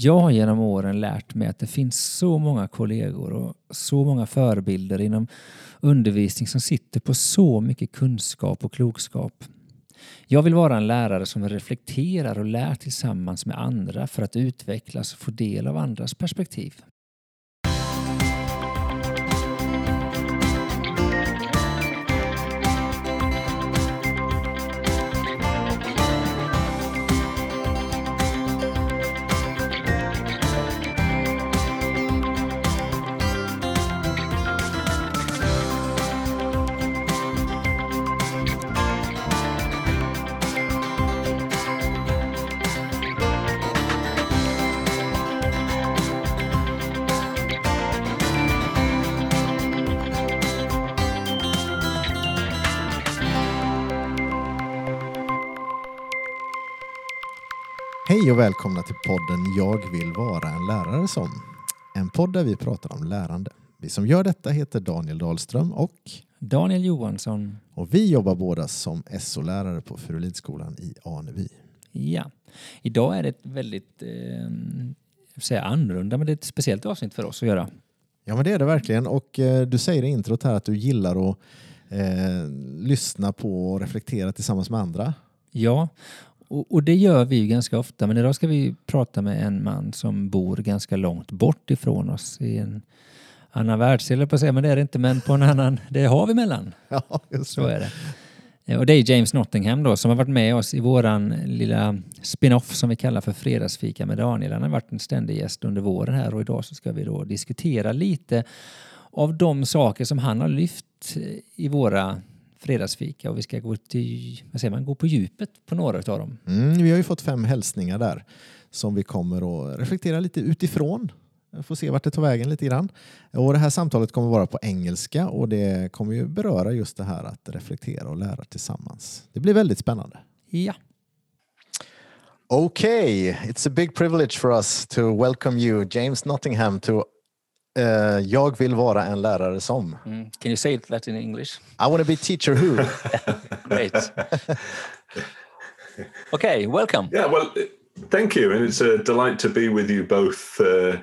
Jag har genom åren lärt mig att det finns så många kollegor och så många förebilder inom undervisning som sitter på så mycket kunskap och klokskap. Jag vill vara en lärare som reflekterar och lär tillsammans med andra för att utvecklas och få del av andras perspektiv. Och välkomna till podden Jag vill vara en lärare som. En podd där vi pratar om lärande. Vi som gör detta heter Daniel Dahlström och Daniel Johansson. Och vi jobbar båda som SO-lärare på Furulidskolan i Aneby. Ja, idag är det ett väldigt eh, säga annorlunda men det är ett speciellt avsnitt för oss att göra. Ja men det är det verkligen och eh, du säger i introt här att du gillar att eh, lyssna på och reflektera tillsammans med andra. Ja, och, och, det gör vi ju ganska ofta, men idag ska vi prata med en man som bor ganska långt bort ifrån oss i en annan världsdel, på att säga, men det är det inte, men på en annan, det har vi mellan. Ja, just Så är det. Och det är James Nottingham då som har varit med oss i våran lilla spin-off som vi kallar för Fredagsfika med Daniel. Han har varit en ständig gäst under våren här och idag så ska vi då diskutera lite av de saker som han har lyft i våra fredagsfika och vi ska gå, till, vad säger man, gå på djupet på några av dem. Mm, vi har ju fått fem hälsningar där som vi kommer att reflektera lite utifrån. Får se vart det tar vägen lite grann. Och det här samtalet kommer vara på engelska och det kommer ju beröra just det här att reflektera och lära tillsammans. Det blir väldigt spännande. Ja. Okay, it's a big privilege for us to welcome you, James Nottingham, to Uh, jag vill vara en lärare som. Mm. Can you say that in English? I want to be teacher who. Great. okay, welcome. Yeah, well, thank you. And it's a delight to be with you both. Uh,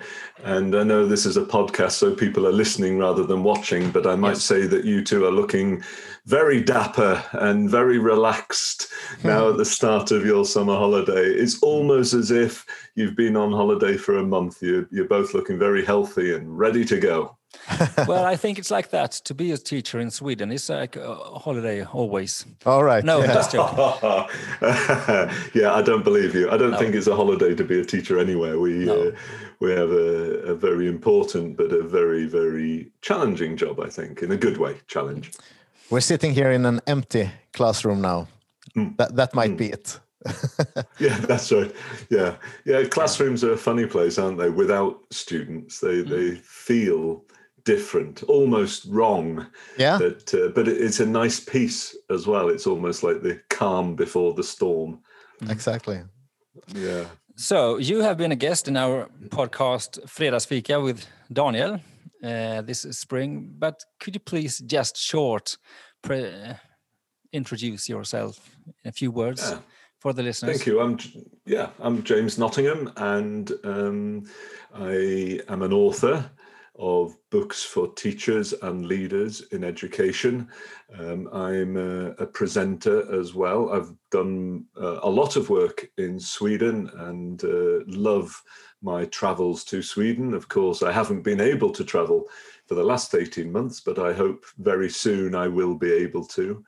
and I know this is a podcast, so people are listening rather than watching, but I might yes. say that you two are looking very dapper and very relaxed now at the start of your summer holiday. It's almost as if you've been on holiday for a month. You're, you're both looking very healthy and ready to go. well, I think it's like that. To be a teacher in Sweden is like a holiday always. All right. No, yeah. just joking. yeah, I don't believe you. I don't no. think it's a holiday to be a teacher anywhere. We no. uh, we have a, a, very important but a very very challenging job. I think in a good way, challenge. We're sitting here in an empty classroom now. Mm. That that might mm. be it. yeah, that's right. Yeah, yeah. Classrooms are a funny place, aren't they? Without students, they mm. they feel different, almost wrong. Yeah. But uh, but it's a nice peace as well. It's almost like the calm before the storm. Exactly. Yeah. So you have been a guest in our podcast Fredagsfika with Daniel uh, this spring. But could you please just short introduce yourself in a few words yeah. for the listeners? Thank you. I'm yeah, I'm James Nottingham, and um, I am an author of books for teachers and leaders in education. Um, I'm a, a, presenter as well. I've done uh, a lot of work in Sweden and uh, love my travels to Sweden. Of course, I haven't been able to travel for the last 18 months, but I hope very soon I will be able to.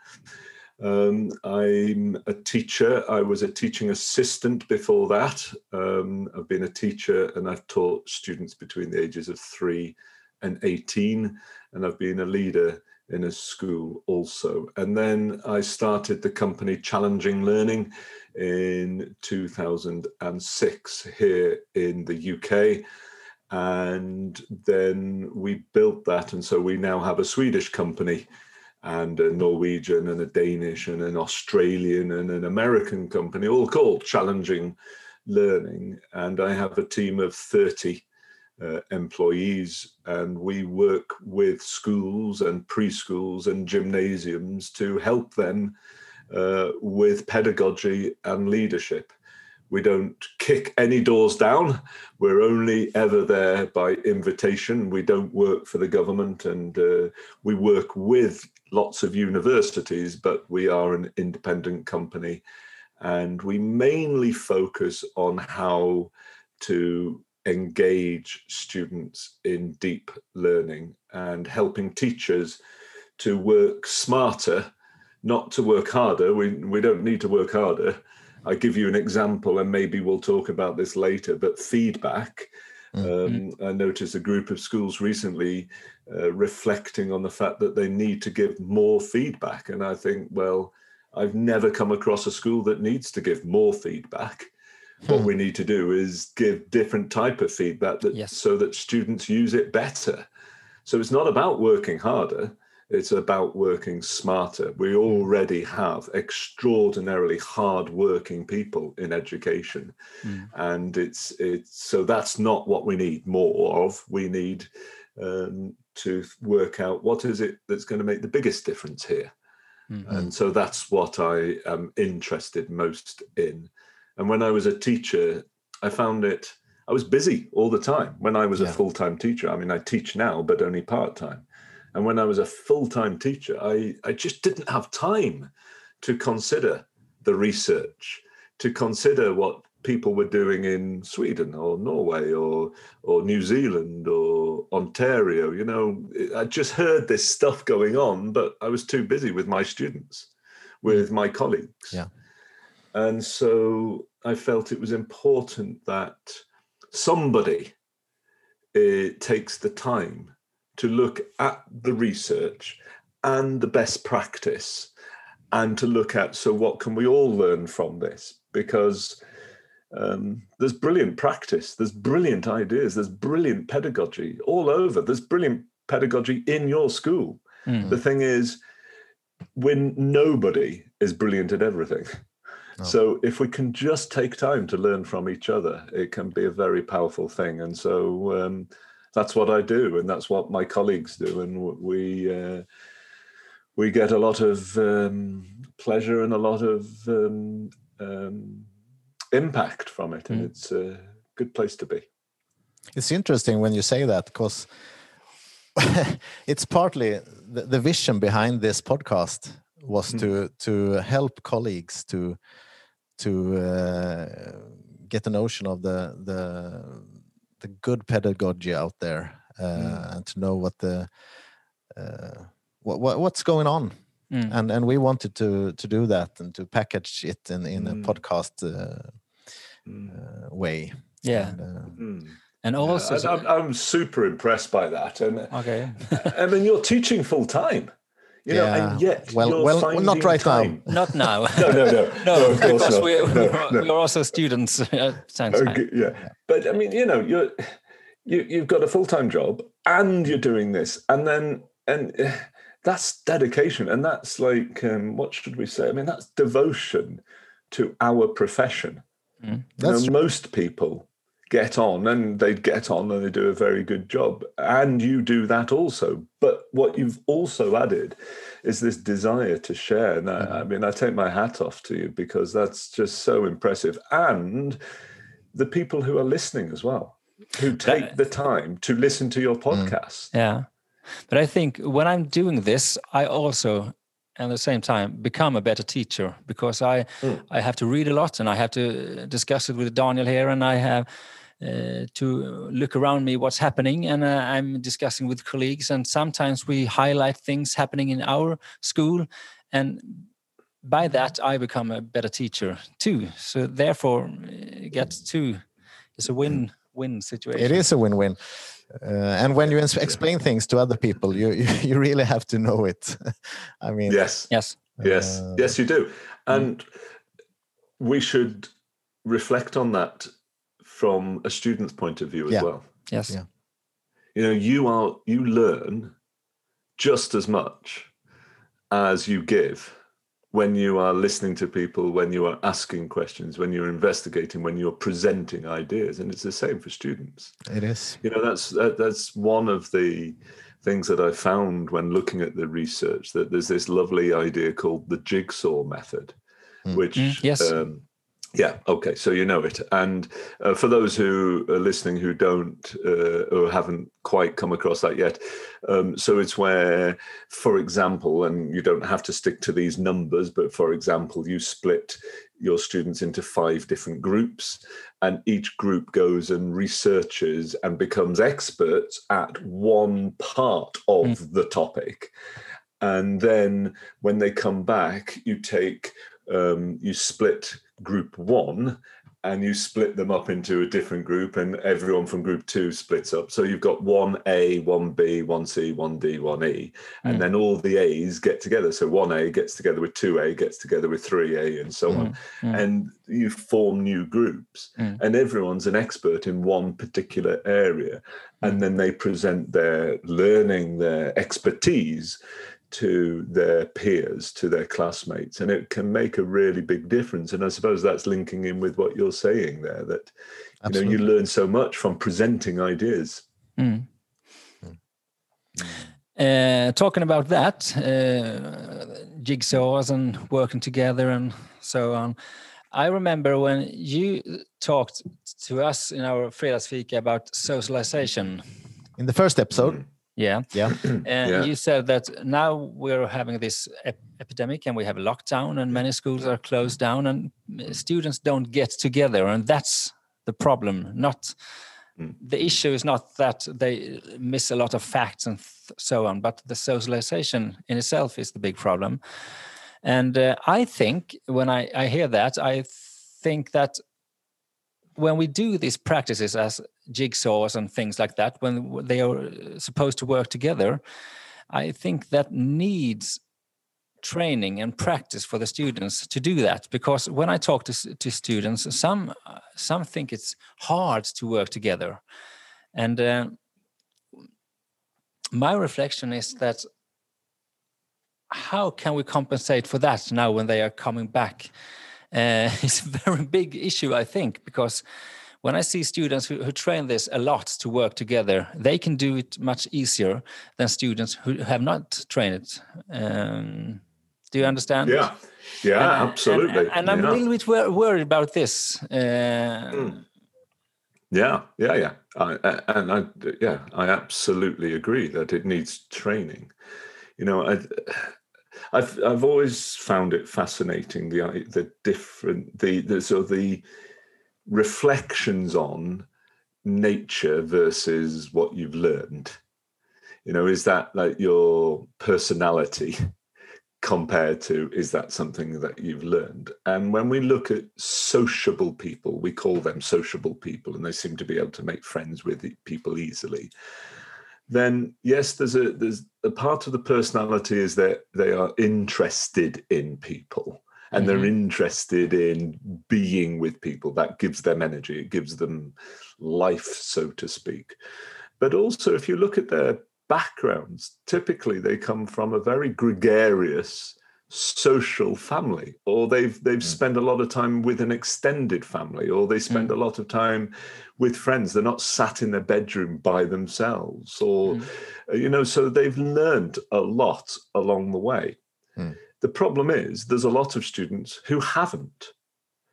Um, I'm a teacher. I was a teaching assistant before that. Um, I've been a teacher and I've taught students between the ages of three and 18, and I've been a leader in a school also. And then I started the company Challenging Learning in 2006 here in the UK. And then we built that. And so we now have a Swedish company and a Norwegian and a Danish and an Australian and an American company, all called Challenging Learning. And I have a team of 30 uh, employees, and we work with schools and preschools and gymnasiums to help them uh, with pedagogy and leadership. We don't kick any doors down. We're only ever there by invitation. We don't work for the government and uh, we work with lots of universities, but we are an independent company. And we mainly focus on how to engage students in deep learning and helping teachers to work smarter, not to work harder. We, we don't need to work harder I give you an example, and maybe we'll talk about this later. But feedback. Mm-hmm. Um, I noticed a group of schools recently uh, reflecting on the fact that they need to give more feedback, and I think, well, I've never come across a school that needs to give more feedback. What we need to do is give different type of feedback that yes. so that students use it better. So it's not about working harder it's about working smarter. We already have extraordinarily hard-working people in education, mm. and it's it's so that's not what we need more of. We need um, to work out what is it that's going to make the biggest difference here, mm-hmm. and so that's what I am interested most in. And when I was a teacher, I found it. I was busy all the time when I was yeah. a full-time teacher. I mean, I teach now, but only part-time and when I was a full time teacher, I, I just didn't have time to consider the research, to consider what people were doing in Sweden or Norway or or New Zealand or Ontario. You know, I just heard this stuff going on, but I was too busy with my students, with my colleagues. Yeah. And so I felt it was important that somebody uh, takes the time to look at the research and the best practice and to look at so what can we all learn from this because um, there's brilliant practice there's brilliant ideas there's brilliant pedagogy all over there's brilliant pedagogy in your school mm. the thing is when nobody is brilliant at everything oh. so if we can just take time to learn from each other it can be a very powerful thing and so um, that's what I do, and that's what my colleagues do, and we uh, we get a lot of um, pleasure and a lot of um, um, impact from it, and mm. it's a good place to be. It's interesting when you say that because it's partly the, the, vision behind this podcast was mm. to to help colleagues to to uh, get a notion of the the the good pedagogy out there uh, mm. and to know what the uh, what, what, what's going on mm. and and we wanted to to do that and to package it in in mm. a podcast uh, mm. uh, way yeah and, uh, mm. and also yeah, I'm, I'm, super impressed by that and okay i mean you're teaching full time you yeah. know, and yet well, well, well, not right time. now. Not now. no, no, no, no. Of course not. We're, no, no. we're also students. Sounds okay, yeah, but I mean, you know, you're you you've got a full time job and you're doing this, and then and uh, that's dedication, and that's like um, what should we say? I mean, that's devotion to our profession. Mm. You know, most people get on and they get on and they do a very good job and you do that also but what you've also added is this desire to share and I, I, mm-hmm. mean i take my hat off to you because that's just so impressive and the people who are listening as well who take the time to listen to your mm. podcast yeah but i think when i'm doing this i also at the same time become a better teacher because I mm. I have to read a lot and I have to discuss it with Daniel here and I have uh, to look around me what's happening and uh, i'm discussing with colleagues and sometimes we highlight things happening in our school and by that i become a better teacher too. So therefore it gets two it's a win win situation. It is a win-win. Uh, and when you explain things to other people you you, you really have to know it. I mean yes. Yes. Yes. Uh, yes you do. And we should reflect on that from a student's point of view as yeah. well. Yes. Yeah. You know, you are you learn just as much as you give when you are listening to people, when you are asking questions, when you're investigating, when you're presenting ideas, and it's the same for students. It is. You know, that's that, that's one of the things that I found when looking at the research that there's this lovely idea called the jigsaw method, mm. which mm, yes. Um, Yeah. Okay. So you know it, and uh, for those who are listening who don't uh, or haven't quite come across that yet, um, so it's where, for example, and you don't have to stick to these numbers, but for example, you split your students into five different groups, and each group goes and researches and becomes experts at one part of mm. the topic, and then when they come back, you take um, you split group one and you split them up into a different group and everyone from group two splits up so you've got 1a 1b 1c 1d 1e and mm. then all the a's get together so 1a gets together with 2a gets together with 3a and so mm. on mm. and you form new groups mm. and everyone's an expert in one particular area and mm. then they present their learning their expertise to their peers, to their classmates, and it can make a really big difference. And I suppose that's linking in with what you're saying there that you know you learn so much from presenting ideas. Mm. Uh, talking about that, uh, jigsaws and working together and so on. I remember when you talked to us in our Fredagsfika about socialization. In the first episode. Mm yeah. Yeah. and yeah. you said that now we're having this ep epidemic and we have a lockdown and many schools are closed down and students don't get together. And that's the problem. Not mm. the issue is not that they miss a lot of facts and so on, but the socialization in itself is the big problem. And uh, I think when I, I hear that, I think that when we do these practices as jigsaws and things like that, when they are supposed to work together, I think that needs training and practice for the students to do that. Because when i talk to, to students some some think it's hard to work together. And uh, my reflection is that how can we compensate for that now when they are coming back? Uh, it's a very big issue, I think, because when I see students who, who, train this a lot to work together, they can do it much easier than students who have not trained it. Um, do you understand? Yeah, yeah, and, absolutely. And, and I'm yeah. a little bit wor worried about this. Uh, mm. Yeah, yeah, yeah, I, and I, yeah, I absolutely agree that it needs training. You know, I, I've I've always found it fascinating the the different the the sort of the reflections on nature versus what you've learned. You know, is that like your personality compared to is that something that you've learned? And when we look at sociable people, we call them sociable people, and they seem to be able to make friends with people easily then yes, there's a there's a part of the personality is that they are interested in people and mm-hmm. they're interested in being with people. That gives them energy, it gives them life, so to speak. But also, if you look at their backgrounds, typically they come from a very gregarious social family or they've they've mm. spent a lot of time with an extended family or they spend mm. a lot of time with friends they're not sat in their bedroom by themselves or mm. you know so they've learned a lot along the way mm. The problem is there's a lot of students who haven't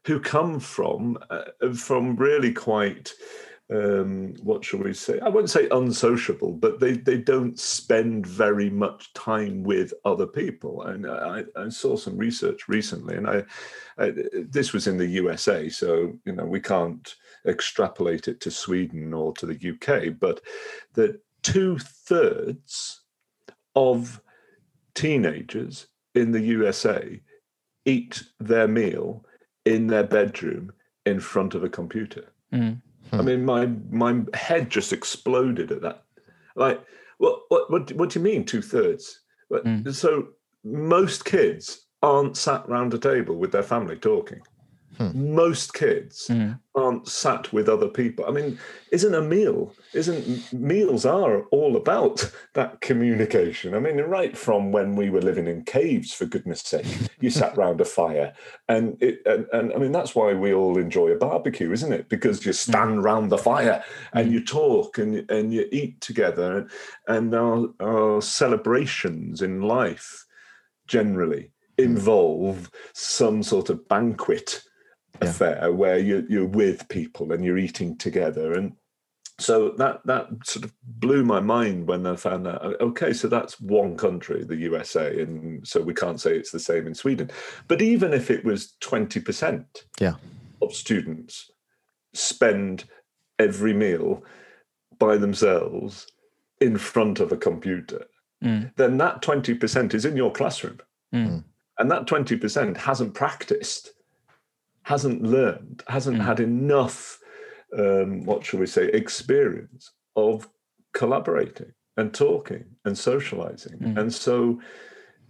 who come from uh, from really quite um, what shall we say? I wouldn't say unsociable, but they, they don't spend very much time with other people. And I, I saw some research recently, and I, I, this was in the USA, so you know we can't extrapolate it to Sweden or to the UK, but that two thirds of teenagers in the USA eat their meal in their bedroom in front of a computer. Mm. I hmm. mean, my my head just exploded at that. Like, what what what, what do you mean two thirds? Mm. So most kids aren't sat round a table with their family talking. Hmm. Most kids mm. aren't sat with other people. I mean, isn't a meal, isn't meals are all about that communication. I mean, right from when we were living in caves, for goodness sake, you sat round a fire. And it and, and I mean that's why we all enjoy a barbecue, isn't it? Because you hmm. stand round the fire and hmm. you talk and and you eat together and, and our, our celebrations in life generally involve some sort of banquet Yeah. affair where you, you're with people and you're eating together and so that that sort of blew my mind when I found out. Okay, so that's one country, the USA, and so we can't say it's the same in Sweden. But even if it was twenty percent, Yeah. of students spend every meal by themselves in front of a computer, Mm. then that twenty percent is in your classroom, Mm. and that twenty percent hasn't practiced, hasn't learned, hasn't Mm. had enough um, what shall we say, experience of collaborating and talking and socializing. Mm. And so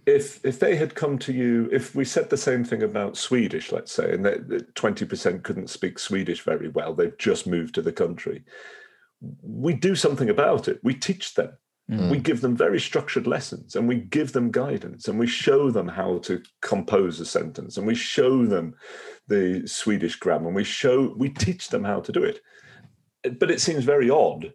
if if they had come to you, if we said the same thing about Swedish, let's say, and that twenty percent couldn't speak Swedish very well, they've just moved to the country, we do something about it. We teach them. Mm. We give them very structured lessons and we give them guidance and we show them how to compose a sentence and we show them the Swedish grammar and we show we teach them how to do it. But it seems very odd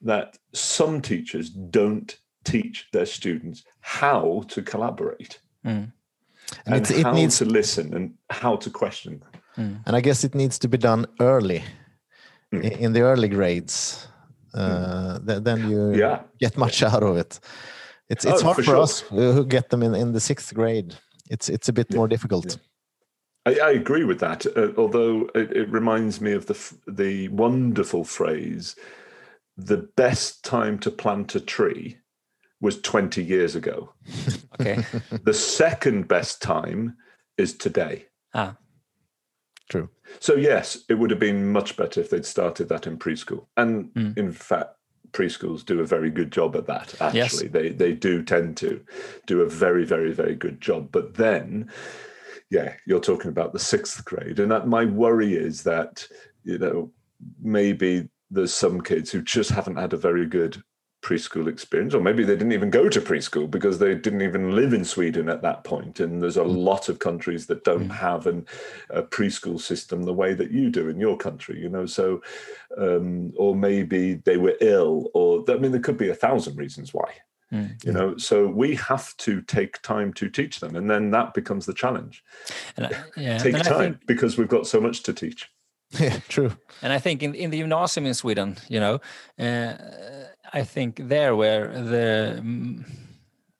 that some teachers don't teach their students how to collaborate Mm. And and it, it how needs, to listen and how to question. and I guess it needs to be done early, Mm. in the early grades. Uh, th- then you Yeah. get much out of it. It's it's Oh, hard for for, sure. us who get them in, in the sixth grade. It's it's a bit more difficult. I, I agree with that. Uh, although it, it reminds me of the f- the wonderful phrase, "The best time to plant a tree was twenty years ago. Okay. the second best time is today." ah. True. So yes, it would have been much better if they'd started that in preschool. And Mm. in fact, preschools do a very good job at that. Yes. Actually, they they do tend to do a very very very good job. But then, yeah, you're talking about the sixth grade, and that my worry is that you know maybe there's some kids who just haven't had a very good preschool experience or maybe they didn't even go to preschool because they didn't even live in Sweden at that point. point and there's a lot of countries that don't Mm. have an, a preschool system the way that you do in your country you know so um, or maybe they were ill or I mean there could be a thousand reasons why Mm. you know so we have to take time to teach them and then that becomes the challenge And I, yeah. take and time think because we've got so much to teach Yeah, true. And I think in, in the gymnasium in Sweden, you know, uh, I think there where the, mm,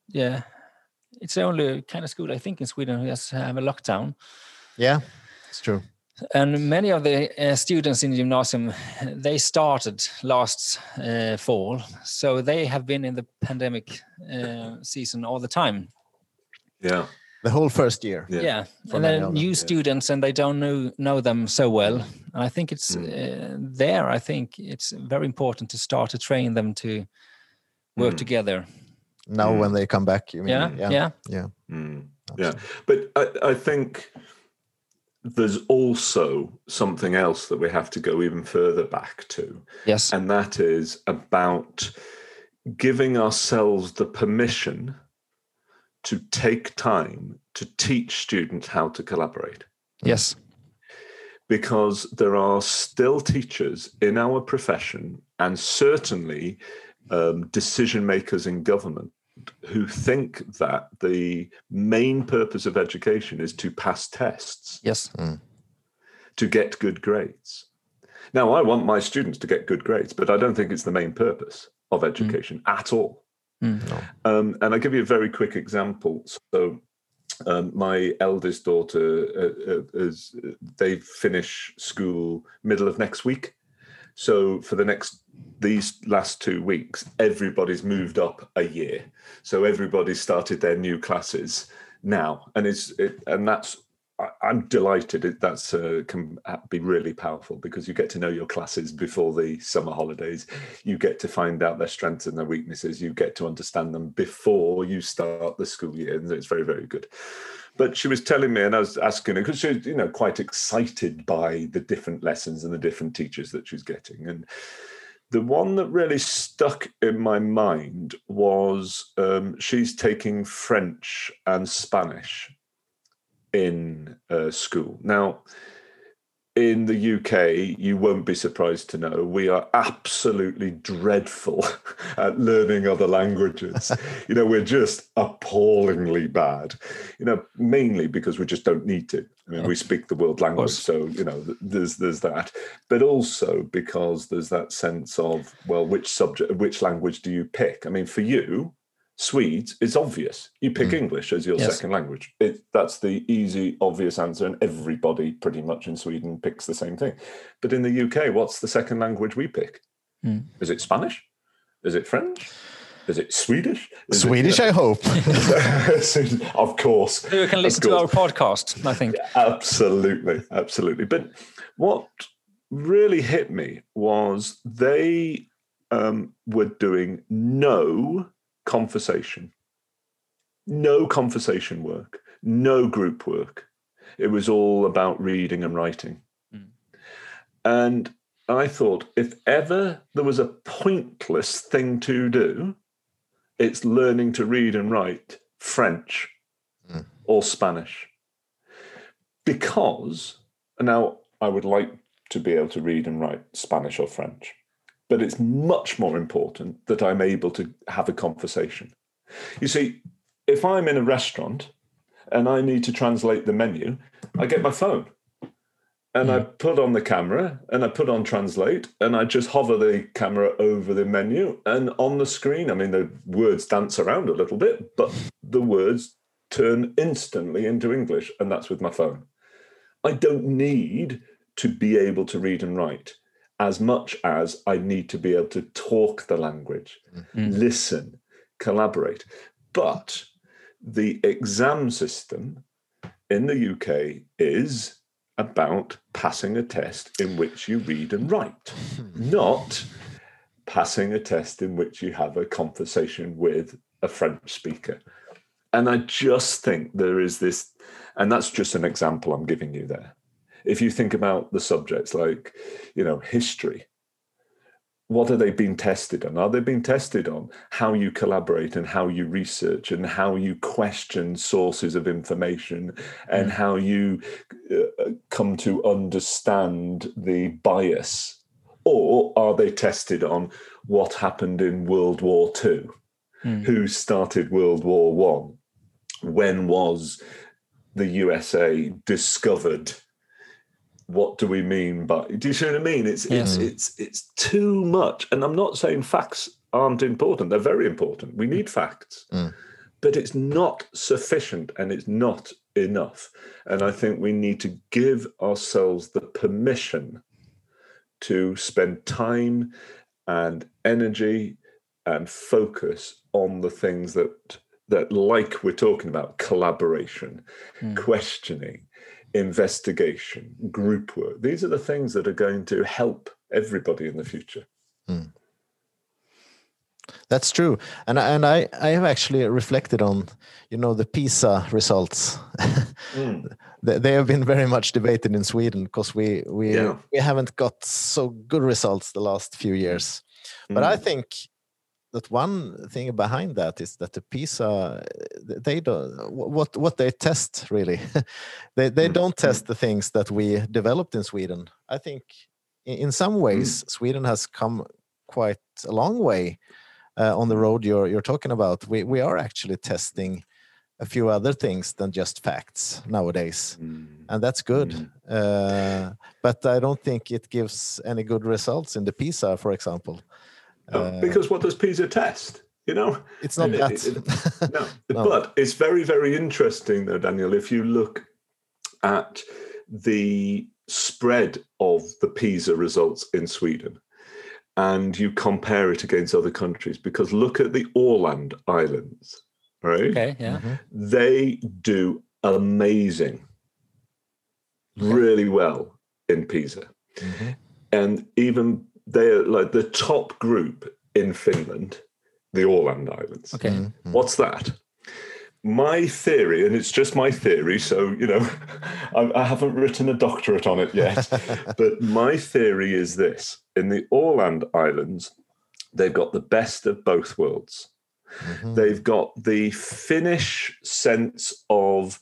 yeah, it's the only kind of school I think in Sweden who has have a lockdown. Yeah, it's true. And many of the uh, students in the gymnasium, they started last uh, fall, so they have been in the pandemic uh, season all the time. yeah The whole first year. Yeah. Yeah, and then of new yeah. students, and they don't know know them so well. And I think it's Mm. uh, there. I think it's very important to start to train them to work Mm. together. Now when Mm. they come back, you mean? Yeah, yeah, yeah, yeah. Mm. Yeah, but I, I think there's also something else that we have to go even further back to, yes, and that is about giving ourselves the permission to take time to teach students how to collaborate. yes, Because there are still teachers in our profession, and certainly um, decision makers in government, who think that the main purpose of education is to pass tests, yes, to get good grades. Now, I want my students to get good grades, but I don't think it's the main purpose of education at all. Mm. Um, and I'll give you a very quick example. So, um, my eldest daughter uh, uh, is they finish school middle of next week. So for the next these last two weeks, everybody's moved up a year. So everybody's started their new classes now, and it's it, and that's I'm delighted. That's uh, can be really powerful because you get to know your classes before the summer holidays. You get to find out their strengths and their weaknesses. You get to understand them before you start the school year, and it's very very good. But she was telling me, and I was asking her because she was, you know, quite excited by the different lessons and the different teachers that she's getting. And the one that really stuck in my mind was um, she's taking French and Spanish in uh, school. Now, in the UK, you won't be surprised to know we are absolutely dreadful at learning other languages. you know, we're just appallingly bad, you know, mainly because we just don't need to. I mean, we speak the world language, so, you know, there's, there's that. But also because there's that sense of, well, which subject, which language do you pick? I mean, for you, Swedes, it's obvious. You pick mm. English as your yes. second language. It, that's the easy, obvious answer, and everybody pretty much in Sweden picks the same thing. But in the UK, what's the second language we pick? Mm. Is it Spanish? Is it French? Is it Swedish? Is Swedish, it, I hope. of course. You can listen to our podcast, I think. absolutely, absolutely. But what really hit me was they um, were doing no conversation. No conversation work, no group work. It was all about reading and writing. Mm. And I thought if ever there was a pointless thing to do, it's learning to read and write French mm. or Spanish. Because now I would like to be able to read and write Spanish or French. But it's much more important that I'm able to have a conversation. You see, if I'm in a restaurant and I need to translate the menu, I get my phone and I hmm. put on the camera and I put on translate and I just hover the camera over the menu and on the screen, I mean, the words dance around a little bit, but the words turn instantly into English, and that's with my phone. I don't need to be able to read and write as much as I need to be able to talk the language, mm-hmm. listen, collaborate. But the exam system in the UK is about passing a test in which you read and write, not passing a test in which you have a conversation with a French speaker. And I just think there is this, and that's just an example I'm giving you there if you think about the subjects like, you know, history, what are they being tested on? Are they being tested on how you collaborate and how you research and how you question sources of information and mm. how you uh, come to understand the bias? Or are they tested on what happened in World War II? Mm. Who started World War One? When was the USA discovered? What do we mean by do you see what I mean? It's yes. it's it's it's too much. And I'm not saying facts aren't important. They're very important. We need facts. Mm. But it's not sufficient and it's not enough. And I think we need to give ourselves the permission to spend time and energy and focus on the things that that like we're talking about collaboration, mm. questioning, investigation, group work. These are the things that are going to help everybody in the future. Mm. That's true, and and I I have actually reflected on, you know, the PISA results. mm. they, they, have been very much debated in Sweden because we we yeah. we haven't got so good results the last few years. Mm. But I hmm. think that one thing behind that is that the PISA they don't what what they test really they they mm. don't test the things that we developed in Sweden. I think in some ways mm. Sweden has come quite a long way uh, on the road you're you're talking about. We we are actually testing a few other things than just facts nowadays, mm. and that's good. Mm. Uh, but I don't think it gives any good results in the PISA, for example. Uh, because what does PISA test? You know, it's not that. It, it, no. no, but it's very, very interesting, though, Daniel. If you look at the spread of the PISA results in Sweden, and you compare it against other countries, because look at the Åland Islands, right? Okay, yeah. Mm-hmm. They do amazing, okay. really well in PISA. Mm-hmm. And even they're like the top group in Finland, the Åland Islands. Okay. Mm-hmm. What's that? My theory, and it's just my theory, so you know, I, I haven't written a doctorate on it yet, but my theory is this: in the Åland Islands, they've got the best of both worlds. Mm-hmm. They've got the Finnish sense of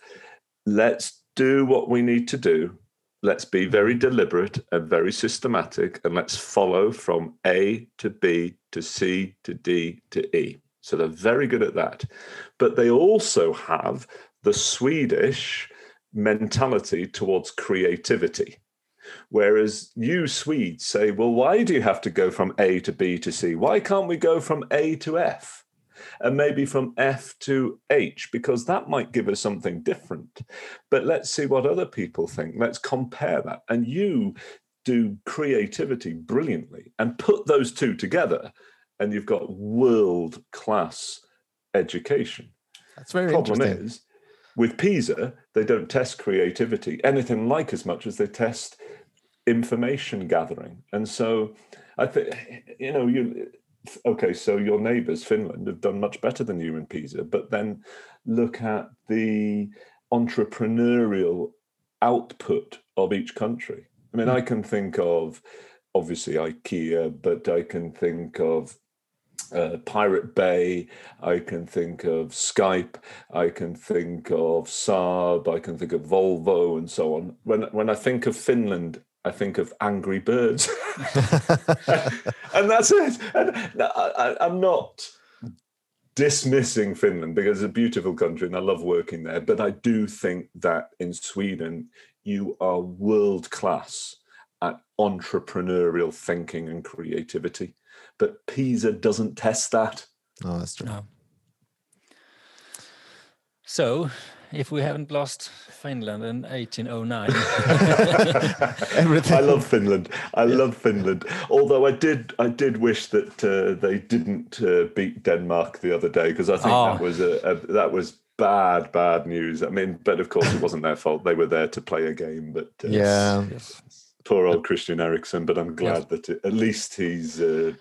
let's do what we need to do let's be very deliberate and very systematic and let's follow from A to B to C to D to E. So they're very good at that. But they also have the Swedish mentality towards creativity. Whereas you Swedes say, well, why do you have to go from A to B to C? Why can't we go from A to F? And maybe from F to H, because that might give us something different. But let's see what other people think. Let's compare that. And you do creativity brilliantly and put those two together, and you've got world class education. That's very Problem interesting. is, with PISA, they don't test creativity anything like as much as they test information gathering. And so I think, you know, you, okay, so your neighbors, Finland, have done much better than you in PISA, but then look at the entrepreneurial output of each country. I mean, I can think of obviously IKEA, but I can think of uh, Pirate Bay, I can think of Skype, I can think of Saab, I can think of Volvo, and so on. When when I think of Finland, I think of Angry Birds, and that's it. And I, I, I'm not dismissing Finland because it's a beautiful country and I love working there. But I do think that in Sweden, you are world class at entrepreneurial thinking and creativity. But PISA doesn't test that. No, that's true. No. So, if we haven't lost Finland in 1809, Everything. I love Finland. I love Finland. Although I did, I did wish that uh, they didn't uh, beat Denmark the other day because I think that Oh. was a, a that was bad, bad news. I mean, but of course it wasn't their fault. They were there to play a game. But uh, Yeah. poor old Christian Eriksen. But I'm glad that it, at least he's uh,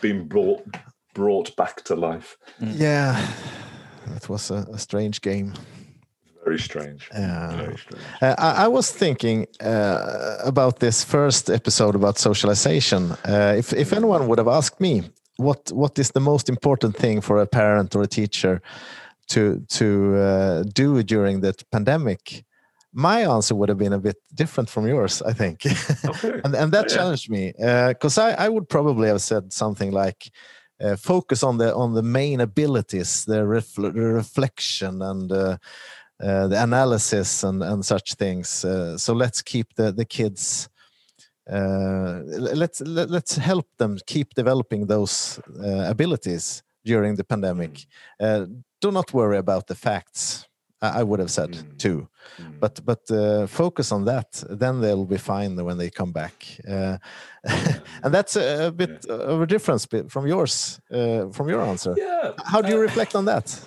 been brought brought back to life. Yeah. That was a, a strange game. Very strange. Yeah. Very strange. Uh, I, I was thinking uh, about this first episode about socialization. Uh, if if anyone would have asked me what what is the most important thing for a parent or a teacher to to uh, do during the pandemic, my answer would have been a bit different from yours. I think, Okay. and and that Yeah. challenged me because I I would probably have said something like. Uh, focus on the on the main abilities, the, refl- the reflection and uh, uh, the analysis and, and such things. Uh, so let's keep the, the kids. Uh, let's let, let's help them keep developing those uh, abilities during the pandemic. Uh, do not worry about the facts. I, I would have said Mm. too, Mm. but but uh, focus on that. Then they'll be fine when they come back. Uh, and that's a, a bit of a difference from yours, uh, from your answer. yeah. How do you uh, reflect on that?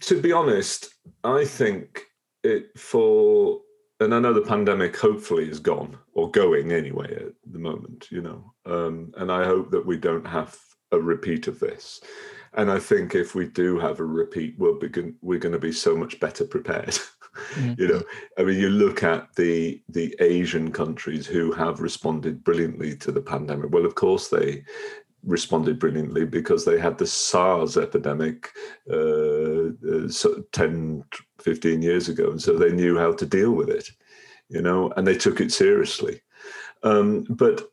To be honest, I think it for, and I know the pandemic hopefully is gone or going anyway at the moment, you know, um, and I hope that we don't have a repeat of this. And I think if we do have a repeat, we'll begin, we're going to be so much better prepared. Mhm. you know, I mean, you look at the the Asian countries who have responded brilliantly to the pandemic. Well, of course they responded brilliantly because they had the SARS epidemic uh, uh, so 10, 15 years ago. And so they knew how to deal with it, you know, and they took it seriously. Um, but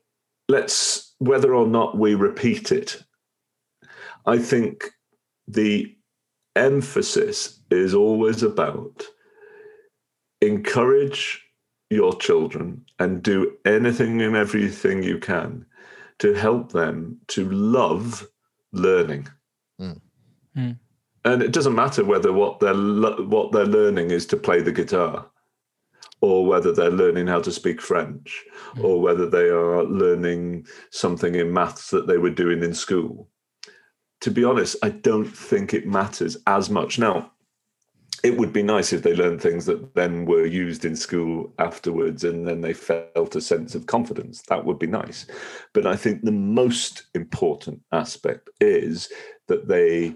let's, whether or not we repeat it, I think the emphasis is always about encourage your children and do anything and everything you can to help them to love learning. Mm. Mm. And it doesn't matter whether what they're lo- what they're learning is to play the guitar, or whether they're learning how to speak French, Mm. or whether they are learning something in maths that they were doing in school. To be honest, I don't think it matters as much now it would be nice if they learned things that then were used in school afterwards and then they felt a sense of confidence. That would be nice. But I think the most important aspect is that they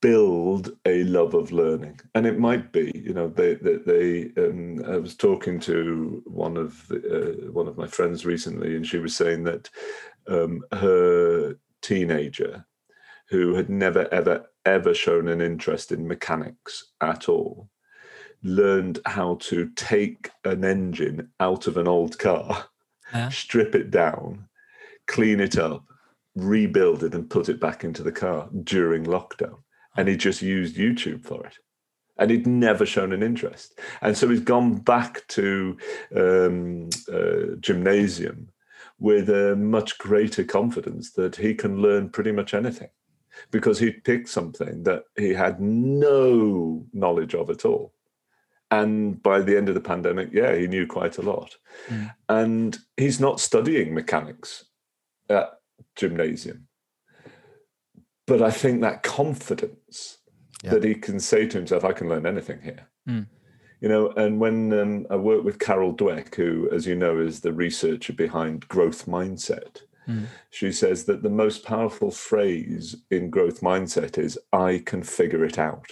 build a love of learning and it might be you know they they, they um, i was talking to one of the, uh, one of my friends recently and she was saying that um, her teenager who had never ever ever shown an interest in mechanics at all learned how to take an engine out of an old car, Yeah. strip it down, clean it up, rebuild it, and put it back into the car during lockdown. And he just used YouTube for it. And he'd never shown an interest. And so he's gone back to um, uh, gymnasium with a much greater confidence that he can learn pretty much anything because he'd picked something that he had no knowledge of at all. And by the end of the pandemic, yeah, he knew quite a lot. Mm. And he's not studying mechanics at gymnasium. But I think that confidence Yeah. that he can say to himself, I can learn anything here. Mm. You know, and when um, I work with Carol Dweck, who, as you know, is the researcher behind growth mindset, Mm. she says that the most powerful phrase in growth mindset is "I can figure it out."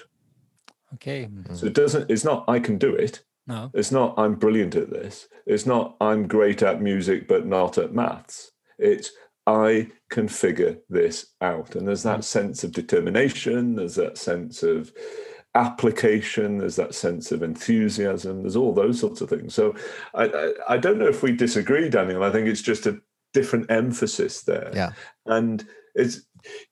Okay. So it doesn't. It's not "I can do it." No. It's not "I'm brilliant at this." It's not "I'm great at music but not at maths." It's I can figure this out, and there's that sense of determination. There's that sense of application. There's that sense of enthusiasm. There's all those sorts of things. So I, I, I don't know if we disagree, Daniel. I think it's just a different emphasis there. Yeah. And it's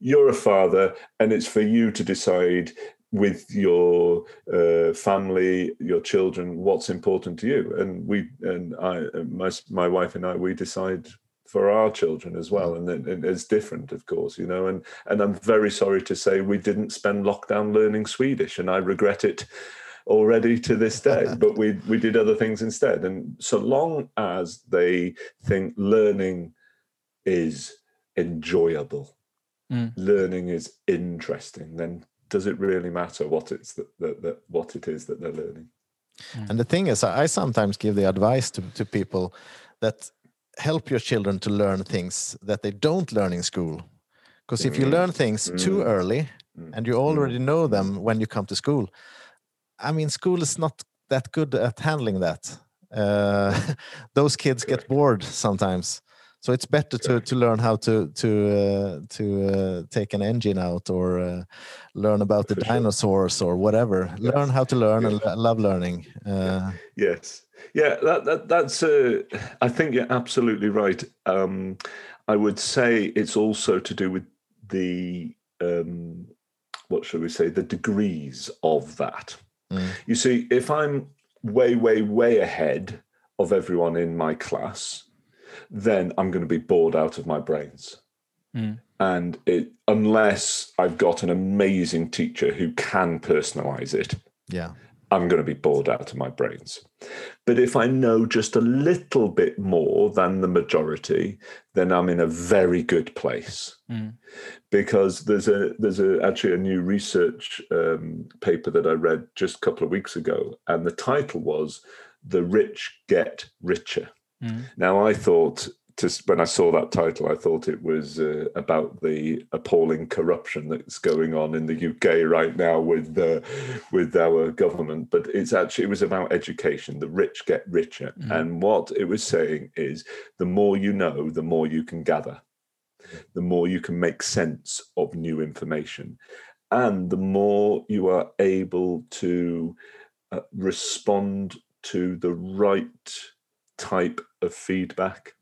you're a father, and it's for you to decide with your uh, family, your children, what's important to you. And we and I, my my wife and I, we decide for our children as well, and, and it's different, of course, you know. And and I'm very sorry to say we didn't spend lockdown learning Swedish, and I regret it already to this day. but we we did other things instead. And so long as they think learning is enjoyable, Mm. learning is interesting, then does it really matter what it's that, that, that what it is that they're learning? And the thing is, I I sometimes give the advice to, to people that help your children to learn things that they don't learn in school. Because if you Mm. learn things too Mm. early Mm. and you already know them when you come to school, I mean, school is not that good at handling that. Uh, those kids get bored sometimes. So it's better to, to learn how to to uh, to uh, take an engine out or uh, learn about the dinosaurs or whatever. Learn how to learn and love learning. Uh, Yes, yeah, that, that that's. Uh, I think you're absolutely right. Um, I would say it's also to do with the um, what should we say the degrees of that. Mm. You see, if I'm way, way, way ahead of everyone in my class, then I'm going to be bored out of my brains. Mm. And it, unless I've got an amazing teacher who can personalize it, yeah. I'm going to be bored out of my brains. But if I know just a little bit more than the majority, then I'm in a very good place Mm. because there's a there's a actually a new research um, paper that I read just a couple of weeks ago, and the title was "The Rich Get Richer." Mm. Now, I thought, to, when I saw that title, I thought it was uh, about the appalling corruption that's going on in the UK right now with uh, with our government. But it's actually it was about education. The rich get richer, Mhm. and what it was saying is, the more you know, the more you can gather, the more you can make sense of new information, and the more you are able to uh, respond to the right type of feedback.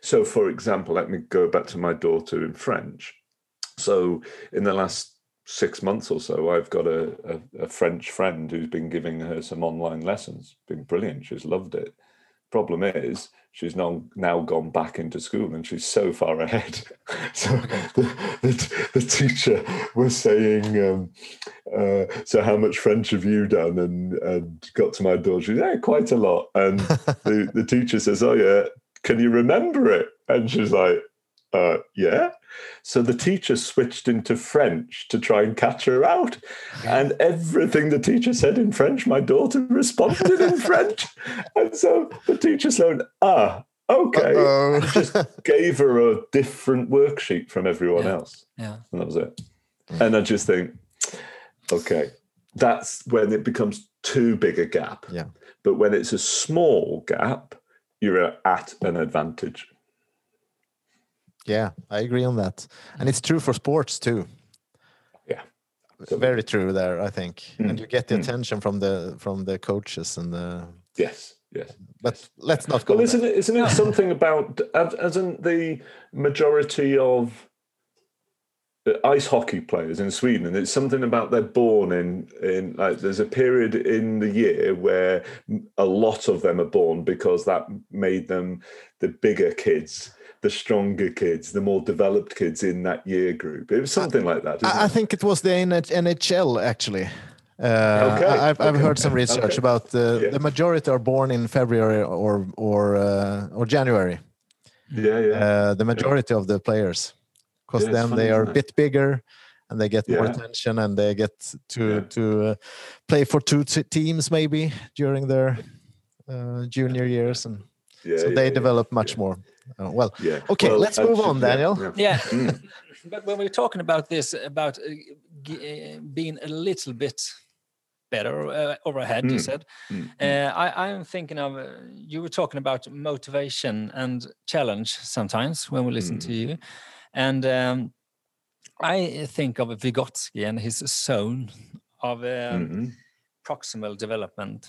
So, for example, let me go back to my daughter in French. So, in the last six months or so, I've got a, a, a French friend who's been giving her some online lessons. Been brilliant. She's loved it. Problem is, she's now now gone back into school and she's so far ahead. so the, the, the teacher was saying, um, uh, "So how much French have you done?" And and got to my daughter. She's yeah, quite a lot. And the, the teacher says, "Oh yeah, can you remember it?" And she's like, uh, "Yeah." So the teacher switched into French to try and catch her out, and everything the teacher said in French, my daughter responded in French, and so the teacher said, "Ah, okay." Just gave her a different worksheet from everyone Yeah. else, Yeah. and that was it. And I just think, okay, that's when it becomes too big a gap. Yeah. But when it's a small gap, you're at an advantage. Yeah, I agree on that. And it's true for sports too. Yeah. Absolutely. Very true there. I think, Mm. and you get the Mm. attention from the from the coaches and the. Yes, yes. But let's not go. Well, isn't it, isn't it something about, hasn't the majority of ice hockey players in Sweden, and it's something about they're born in, in like, there's a period in the year where a lot of them are born because that made them the bigger kids, the stronger kids, the more developed kids in that year group. It was something like that. I, I think it was the NHL actually. Uh, Okay, I, I've, I've okay, heard some research okay. about the, Yeah. the majority are born in February or or uh, or January. yeah, yeah. Uh, the majority of the players, because Yeah, then they are a bit bigger and they get more attention and they get to Yeah. to uh, play for two t- teams maybe during their uh, junior years, and yeah, so yeah, they yeah, develop much yeah. more. Uh, well, Yeah. Okay, let's move on, actually, yeah, Daniel. yeah. Yeah, Mm. but when we're talking about this, about uh, g- uh, being a little bit better uh, or ahead, you Mm, said. Mm, mm. Uh, I, I'm thinking of uh, you were talking about motivation and challenge sometimes when we listen to you, and um, I think of Vygotsky and his zone of um, Mhm. proximal development.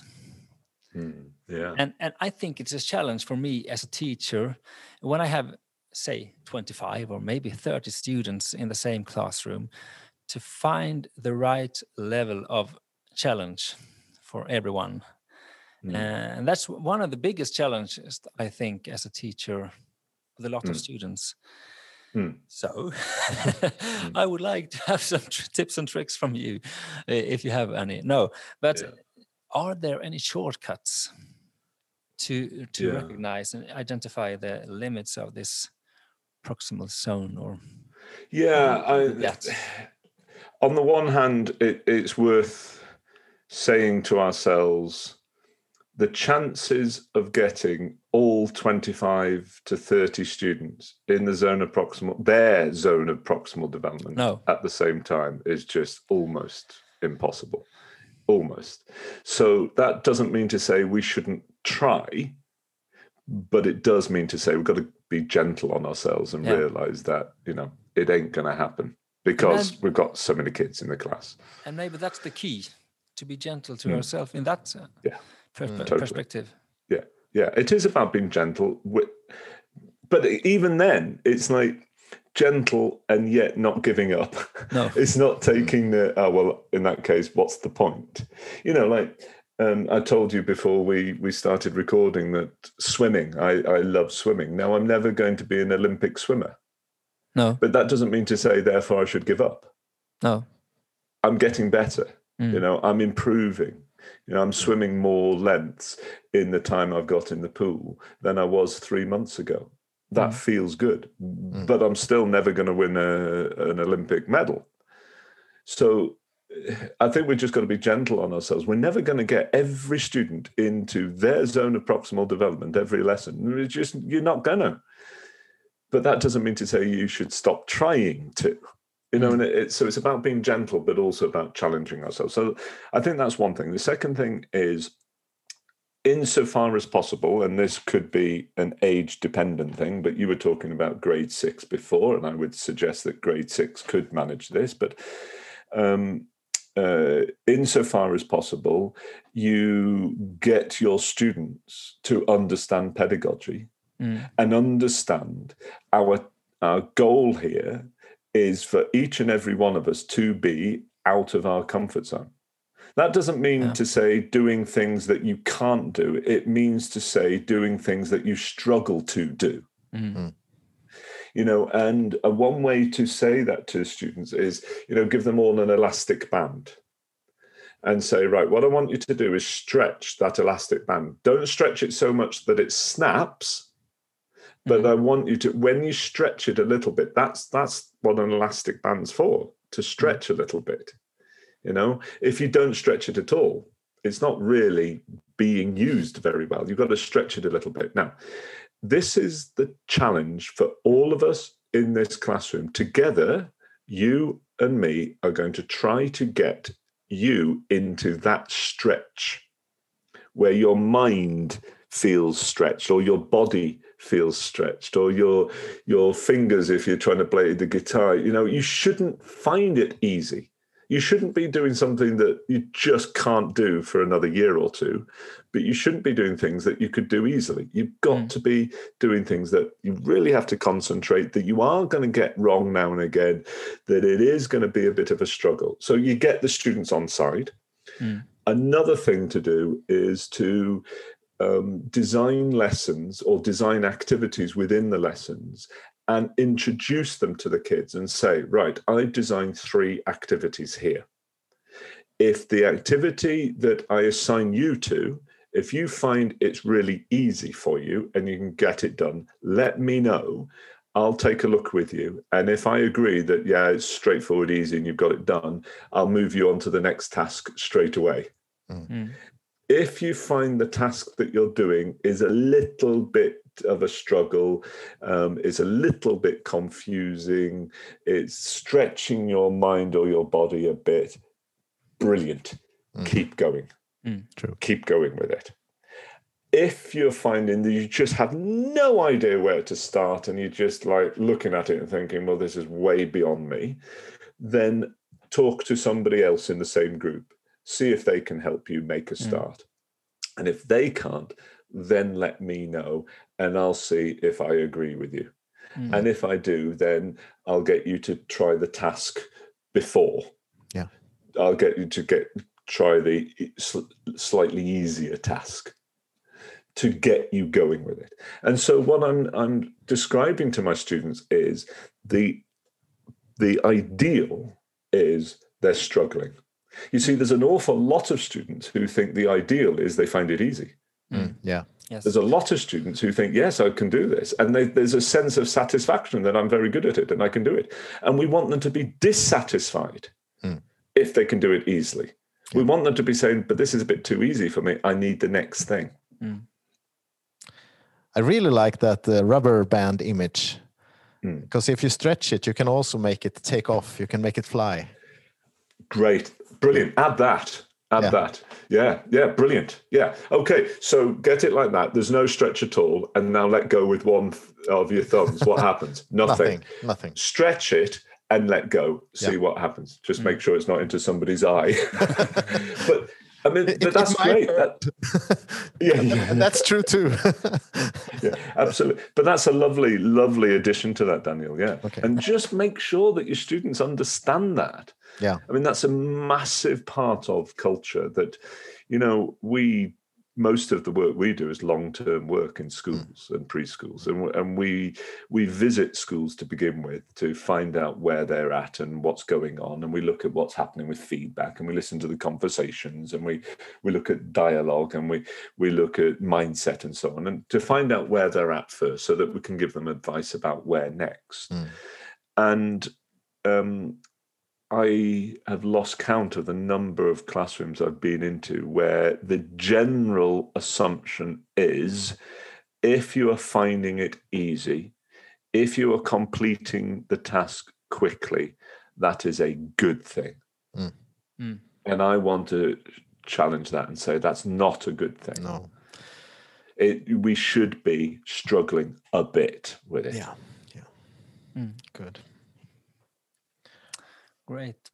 Mm, yeah. and and i think it's a challenge for me as a teacher when i have say 25 or maybe 30 students in the same classroom to find the right level of challenge for everyone Mm. Uh, and that's one of the biggest challenges i think as a teacher with a lot of Mm. students Mm. so i would like to have some tr- tips and tricks from you if you have any no but Yeah. are there any shortcuts to to Yeah. recognize and identify the limits of this proximal zone or Yeah, I, that? on the one hand, it, it's worth saying to ourselves the chances of getting all 25 to 30 students in the zone of proximal, their zone of proximal development No. at the same time is just almost impossible. Almost. So that doesn't mean to say we shouldn't try, but it does mean to say we've got to be gentle on ourselves and Yeah. realize that, you know, it ain't going to happen because then- we've got so many kids in the class. and maybe that's the key to be gentle to Mm. yourself in that uh, Yeah. perspe- Totally. perspective Yeah, yeah, it is about being gentle. But even then, it's like gentle and yet not giving up. No. it's not taking the, oh, well, in that case, what's the point? You know, like um, I told you before we, we started recording that swimming, I, I love swimming. Now, I'm never going to be an Olympic swimmer, no but that doesn't mean to say, therefore, I should give up. no I'm getting better. Mm. You know, I'm improving. You know, I'm swimming more lengths in the time I've got in the pool than I was three months ago. That Mm. feels good, but I'm still never going to win a, an Olympic medal. So I think we've just got to be gentle on ourselves. We're never going to get every student into their zone of proximal development every lesson. It's just you're not gonna. But that doesn't mean to say you should stop trying to. You know, and it, it, so it's about being gentle, but also about challenging ourselves. So I think that's one thing. The second thing is, insofar as possible, and this could be an age dependent thing, but you were talking about grade six before, and I would suggest that grade six could manage this, but um, uh, insofar as possible, you get your students to understand pedagogy Mm. and understand our our goal here is for each and every one of us to be out of our comfort zone. That doesn't mean Yeah. to say doing things that you can't do. It means to say doing things that you struggle to do. Mm. You know, and uh, one way to say that to students is, you know, give them all an elastic band and say, right, what I want you to do is stretch that elastic band. Don't stretch it so much that it snaps, but mm-hmm. I want you to when you stretch it a little bit, that's that's what an elastic band's for, to mm-hmm. stretch a little bit. You know, if you don't stretch it at all, it's not really being used very well. You've got to stretch it a little bit. Now, this is the challenge for all of us in this classroom. Together, you and me are going to try to get you into that stretch where your mind feels stretched or your body feels stretched or your your fingers if you're trying to play the guitar you know you shouldn't find it easy You shouldn't be doing something that you just can't do for another year or two, but you shouldn't be doing things that you could do easily. You've got Mm. to be doing things that you really have to concentrate, that you are going to get wrong now and again, that it is going to be a bit of a struggle. So you get the students on side. Mm. Another thing to do is to um, design lessons or design activities within the lessons and introduce them to the kids and say, right, I've designed three activities here. If the activity that I assign you to, if you find it's really easy for you and you can get it done, let me know. I'll take a look with you. And if I agree that, yeah, it's straightforward, easy, and you've got it done, I'll move you on to the next task straight away Mm. If you find the task that you're doing is a little bit of a struggle, um, is a little bit confusing, it's stretching your mind or your body a bit, brilliant. Mm. Keep going. Mm. True. Keep going with it. If you're finding that you just have no idea where to start and you're just like looking at it and thinking, well, this is way beyond me, then talk to somebody else in the same group see if they can help you make a Mm. start. And if they can't, then let me know and I'll see if I agree with you. Mm. And if I do, then I'll get you to try the task before. Yeah. I'll get you to get try the sl- slightly easier task to get you going with it. And so what I'm I'm describing to my students is the the ideal is they're struggling. You see, there's an awful lot of students who think the ideal is they find it easy. Mm. Yeah. Yes. There's a lot of students who think, yes, I can do this. And they, there's a sense of satisfaction that I'm very good at it and I can do it. And we want them to be dissatisfied Mm. if they can do it easily. We want them to be saying, but this is a bit too easy for me. I need the next thing. I really like that uh, rubber band image Mm. because if you stretch it, you can also make it take off. You can make it fly. Great. Brilliant. Add that. Add Yeah. that. Yeah. Yeah. Brilliant. Yeah. Okay. So get it like that. There's no stretch at all. And now let go with one of your thumbs. What happens? Nothing. Nothing. Nothing. Stretch it and let go. See Yeah. what happens. Just Mm. make sure it's not into somebody's eye. but I mean, It- but that's great. That- yeah, And that's true too. yeah, absolutely. But that's a lovely, lovely addition to that, Daniel. Yeah. Okay. And just make sure that your students understand that. Yeah. I mean, that's a massive part of culture that, you know, we, most of the work we do is long-term work in schools and preschools, and and we we visit schools to begin with to find out where they're at and what's going on, and we look at what's happening with feedback, and we listen to the conversations, and we we look at dialogue, and we we look at mindset and so on, and to find out where they're at first, so that we can give them advice about where next. Mm. And um, I have lost count of the number of classrooms I've been into where the general assumption is if you are finding it easy, if you are completing the task quickly, that is a good thing. Mm. Mm. And I want to challenge that and say that's not a good thing. no. It, we should be struggling a bit with it. Yeah. Yeah. Mm. Good. Great.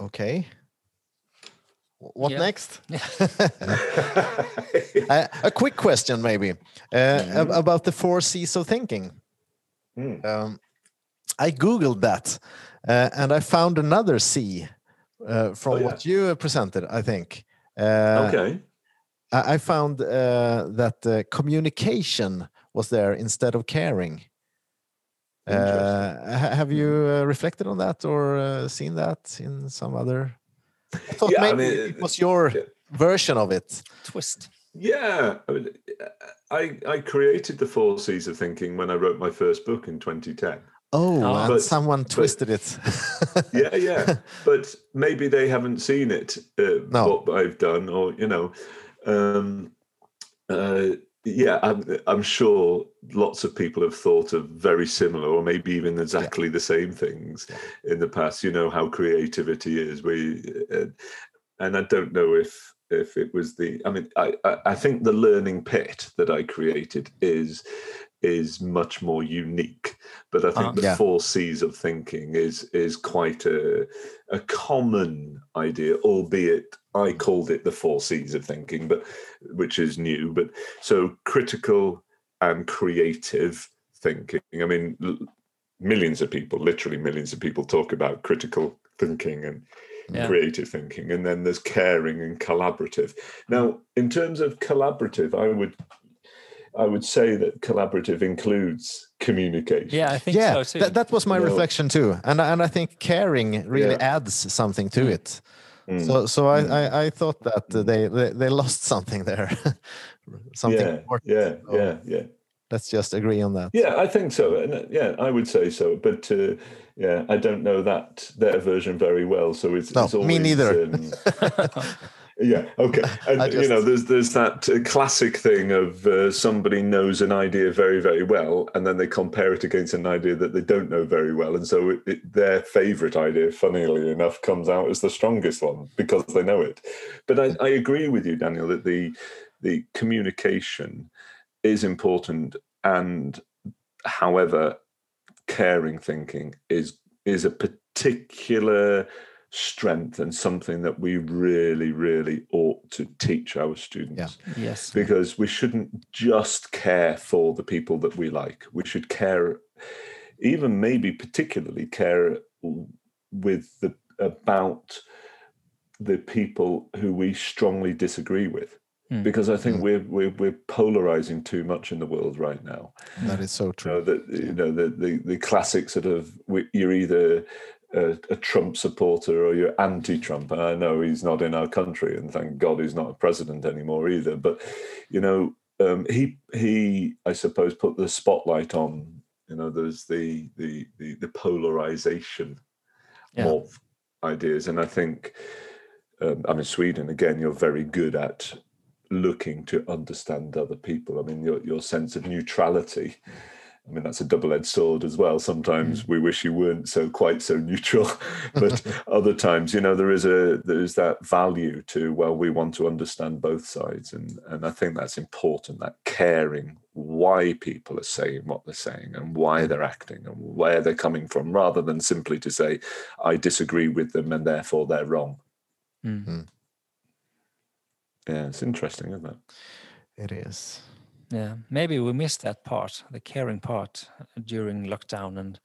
Okay. What Yeah. next? Uh, a quick question, maybe, uh, ab- about the four C's of thinking. Mm. Um, I googled that, uh, and I found another C uh, from Oh, yeah. what you presented. I think. Uh, okay. I I found uh, that uh, communication was there instead of caring. Uh, have you uh, reflected on that or uh, seen that in some other? I thought Yeah, I maybe mean, it was your yeah. version of it. Twist. Yeah, I, mean, I I created the four C's of thinking when I wrote my first book in 2010. Oh, Ah. and But- someone twisted it. Yeah, yeah, but maybe they haven't seen it. Uh, No. What I've done, or you know, um, uh, yeah, I'm, I'm sure lots of people have thought of very similar, or maybe even exactly the same things in the past. You know how creativity is. We, uh, and I don't know if if it was the. I mean, I I, I think the learning pit that I created is is much more unique but I think Ah. the Yeah. four C's of thinking is is quite a a common idea, albeit I called it the four C's of thinking, but which is new. But so critical and creative thinking. I mean, l- millions of people, literally millions of people, talk about critical thinking and Yeah. creative thinking, and then there's caring and collaborative. Now, in terms of collaborative, I would I would say that collaborative includes communication. Yeah, I think yeah, so too. that, that was my You know- reflection too, and and I think caring really Yeah. adds something to Mm. it. Mm. So so I, I I thought that they they, they lost something there, something. yeah, important. yeah, So yeah, yeah. Let's just agree on that. Yeah, I think so. And uh, yeah, I would say so. But uh, yeah, I don't know that their version very well. So it's, No, it's me neither. um, yeah, okay. And I you know, there's there's that uh, classic thing of uh, somebody knows an idea very very well, and then they compare it against an idea that they don't know very well, and so it, it, their favourite idea, funnily enough, comes out as the strongest one because they know it. But I, I agree with you, Daniel, that the the communication is important, and however, caring thinking is is a particular strength and something that we really really ought to teach our students. Yes. because we shouldn't just care for the people that we like. We should care even maybe particularly care with the about the people who we strongly disagree with Mm. because i think Mm. we're, we're we're polarizing too much in the world right now That is so you know true. that you know the, the the classic sort of you're either a, a Trump supporter or you're anti-Trump. And I know he's not in our country, and thank God he's not a president anymore either. But you know, um, he he I suppose put the spotlight on. You know, there's the the the, the polarization Yeah. of ideas, and I think um, I'm in Sweden again. You're very good at looking to understand other people. I mean, your your sense of neutrality. I mean, that's a double-edged sword as well. Sometimes we wish you weren't so quite so neutral, but other times, you know, there is a there is that value to well, we want to understand both sides, and and I think that's important. That caring why people are saying what they're saying and why they're acting and where they're coming from, rather than simply to say I disagree with them and therefore they're wrong. Mm. Yeah, it's interesting, isn't it? It is. Yeah, maybe we missed that part, the caring part, during lockdown and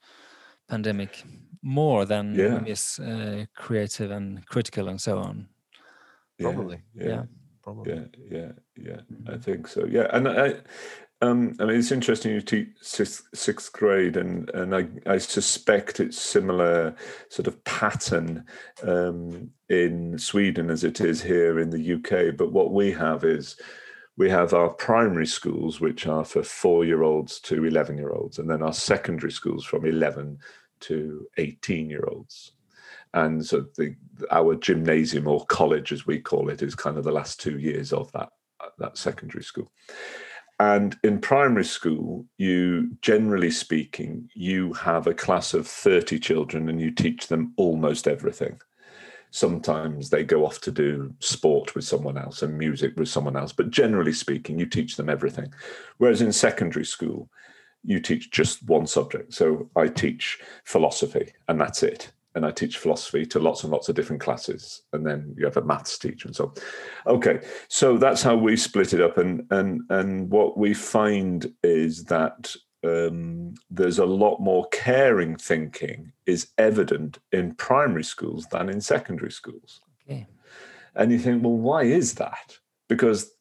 pandemic, more than Yeah. we miss uh, creative and critical and so on. Yeah, Probably. Yeah. Probably. yeah yeah yeah i Mhm. think so yeah and i um i mean it's interesting you teach sixth, grade and and i i suspect it's similar sort of pattern um in sweden as it is here in the uk but what we have is we have our primary schools which are for four year olds to 11 year olds and then our secondary schools from 11 to 18 year olds and so the our gymnasium or college as we call it is kind of the last two years of that that secondary school and in primary school you generally speaking you have a class of 30 children and you teach them almost everything. Sometimes they go off to do sport with someone else and music with someone else but generally speaking you teach them everything. Whereas in secondary school you teach just one subject. So i teach philosophy and that's it and I teach philosophy to lots and lots of different classes, and then you have a maths teacher and so. on. Okay, so that's how we split it up, and and and what we find is that um, there's a lot more caring thinking is evident in primary schools than in secondary schools. Okay. And you think, well, why is that? Because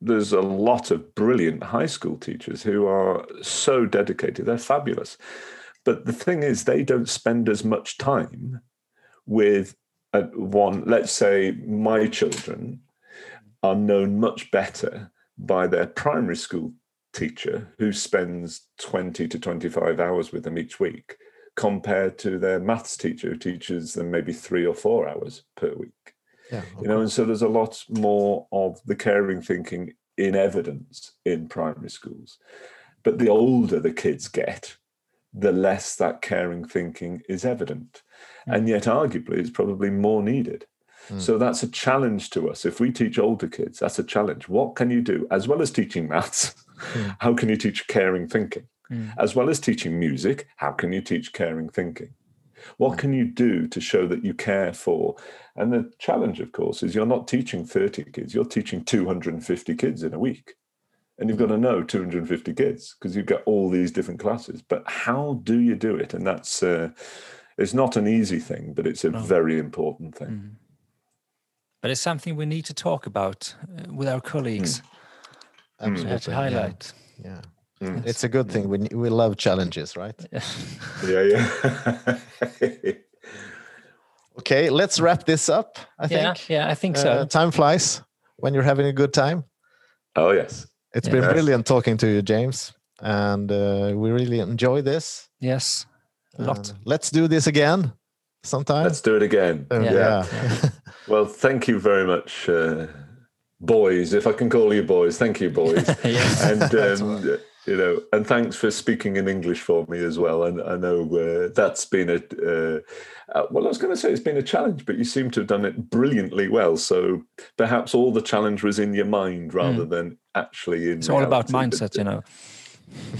there's a lot of brilliant high school teachers who are so dedicated; they're fabulous. But the thing is, they don't spend as much time with uh, one. Let's say my children are known much better by their primary school teacher, who spends 20 to 25 hours with them each week, compared to their maths teacher, who teaches them maybe three or four hours per week. Yeah. You know, and so there's a lot more of the caring thinking in evidence in primary schools. But the older the kids get, the less that caring thinking is evident. And yet, arguably, it's probably more needed. Mm. So that's a challenge to us. If we teach older kids, that's a challenge. What can you do? As well as teaching maths, Mm. how can you teach caring thinking? As well as teaching music, how can you teach caring thinking? What can you do to show that you care for? And the challenge, of course, is you're not teaching 30 kids, you're teaching 250 kids in a week. And you've got to know 250 kids because you've got all these different classes. But how do you do it? And that's uh, it's not an easy thing, but it's a very important thing. But it's something we need to talk about uh, with our colleagues. uh, Absolutely. to highlight. Yeah. yeah. It's a good thing. We, we love challenges, right? Yeah, yeah. Okay, let's wrap this up. I Yeah, think. yeah, I think Uh, so. time flies when you're having a good time. oh, yes. It's Yeah. been brilliant talking to you, James, and uh, we really enjoy this. Yes, a lot. And let's do this again sometime. Let's do it again. Uh, Yeah. yeah. Well, thank you very much, uh, boys. If I can call you boys, thank you, boys. Yes. and um, you know, and thanks for speaking in English for me as well. And I know uh, that's been a uh, uh, well, I was going to say it's been a challenge, but you seem to have done it brilliantly well. So perhaps all the challenge was in your mind rather than actually in. Hmm. It's all about mindset, you know.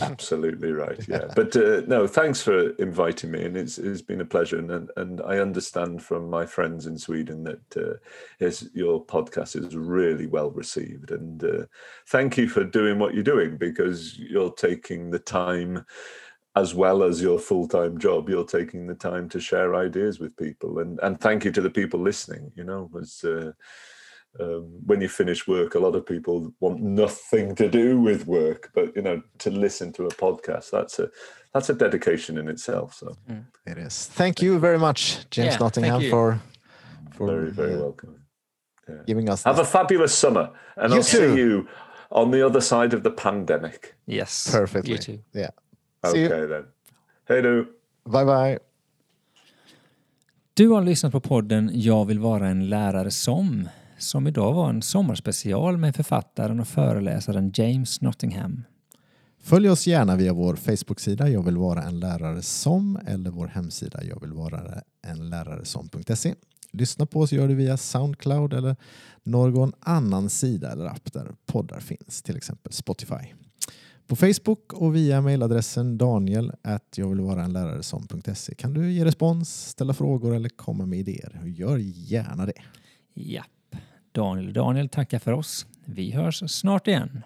Absolutely right. Yeah, but uh, no, thanks for inviting me, and it's it's been a pleasure. And and, I understand from my friends in Sweden that uh, your podcast is really well received, and uh, thank you for doing what you're doing because you're taking the time. As well as your full-time job, you're taking the time to share ideas with people, and and thank you to the people listening. You know, uh, um, when you finish work, a lot of people want nothing to do with work, but you know, to listen to a podcast, that's a that's a dedication in itself. So It is. Thank you very much, James Yeah, Nottingham, for for very, very uh, welcome. giving us. Have a fabulous summer, and You I'll too. see you on the other side of the pandemic. Yes. Perfectly. You too. Yeah. See Okay you. then. Hey do. Bye bye. Du har lyssnat på podden Jag vill vara en lärare som, som idag var en sommarspecial med författaren och föreläsaren James Nottingham. Följ oss gärna via vår Facebook-sida Jag vill vara en lärare som eller vår hemsida jag vill vara en lärare som.se. Lyssna på oss gör du via Soundcloud eller någon annan sida eller app där poddar finns, till exempel Spotify. På Facebook och via mejladressen daniel jag vill vara en lärare som.se kan du ge respons, ställa frågor eller komma med idéer. Gör gärna det. Japp. Daniel och Daniel tackar för oss. Vi hörs snart igen.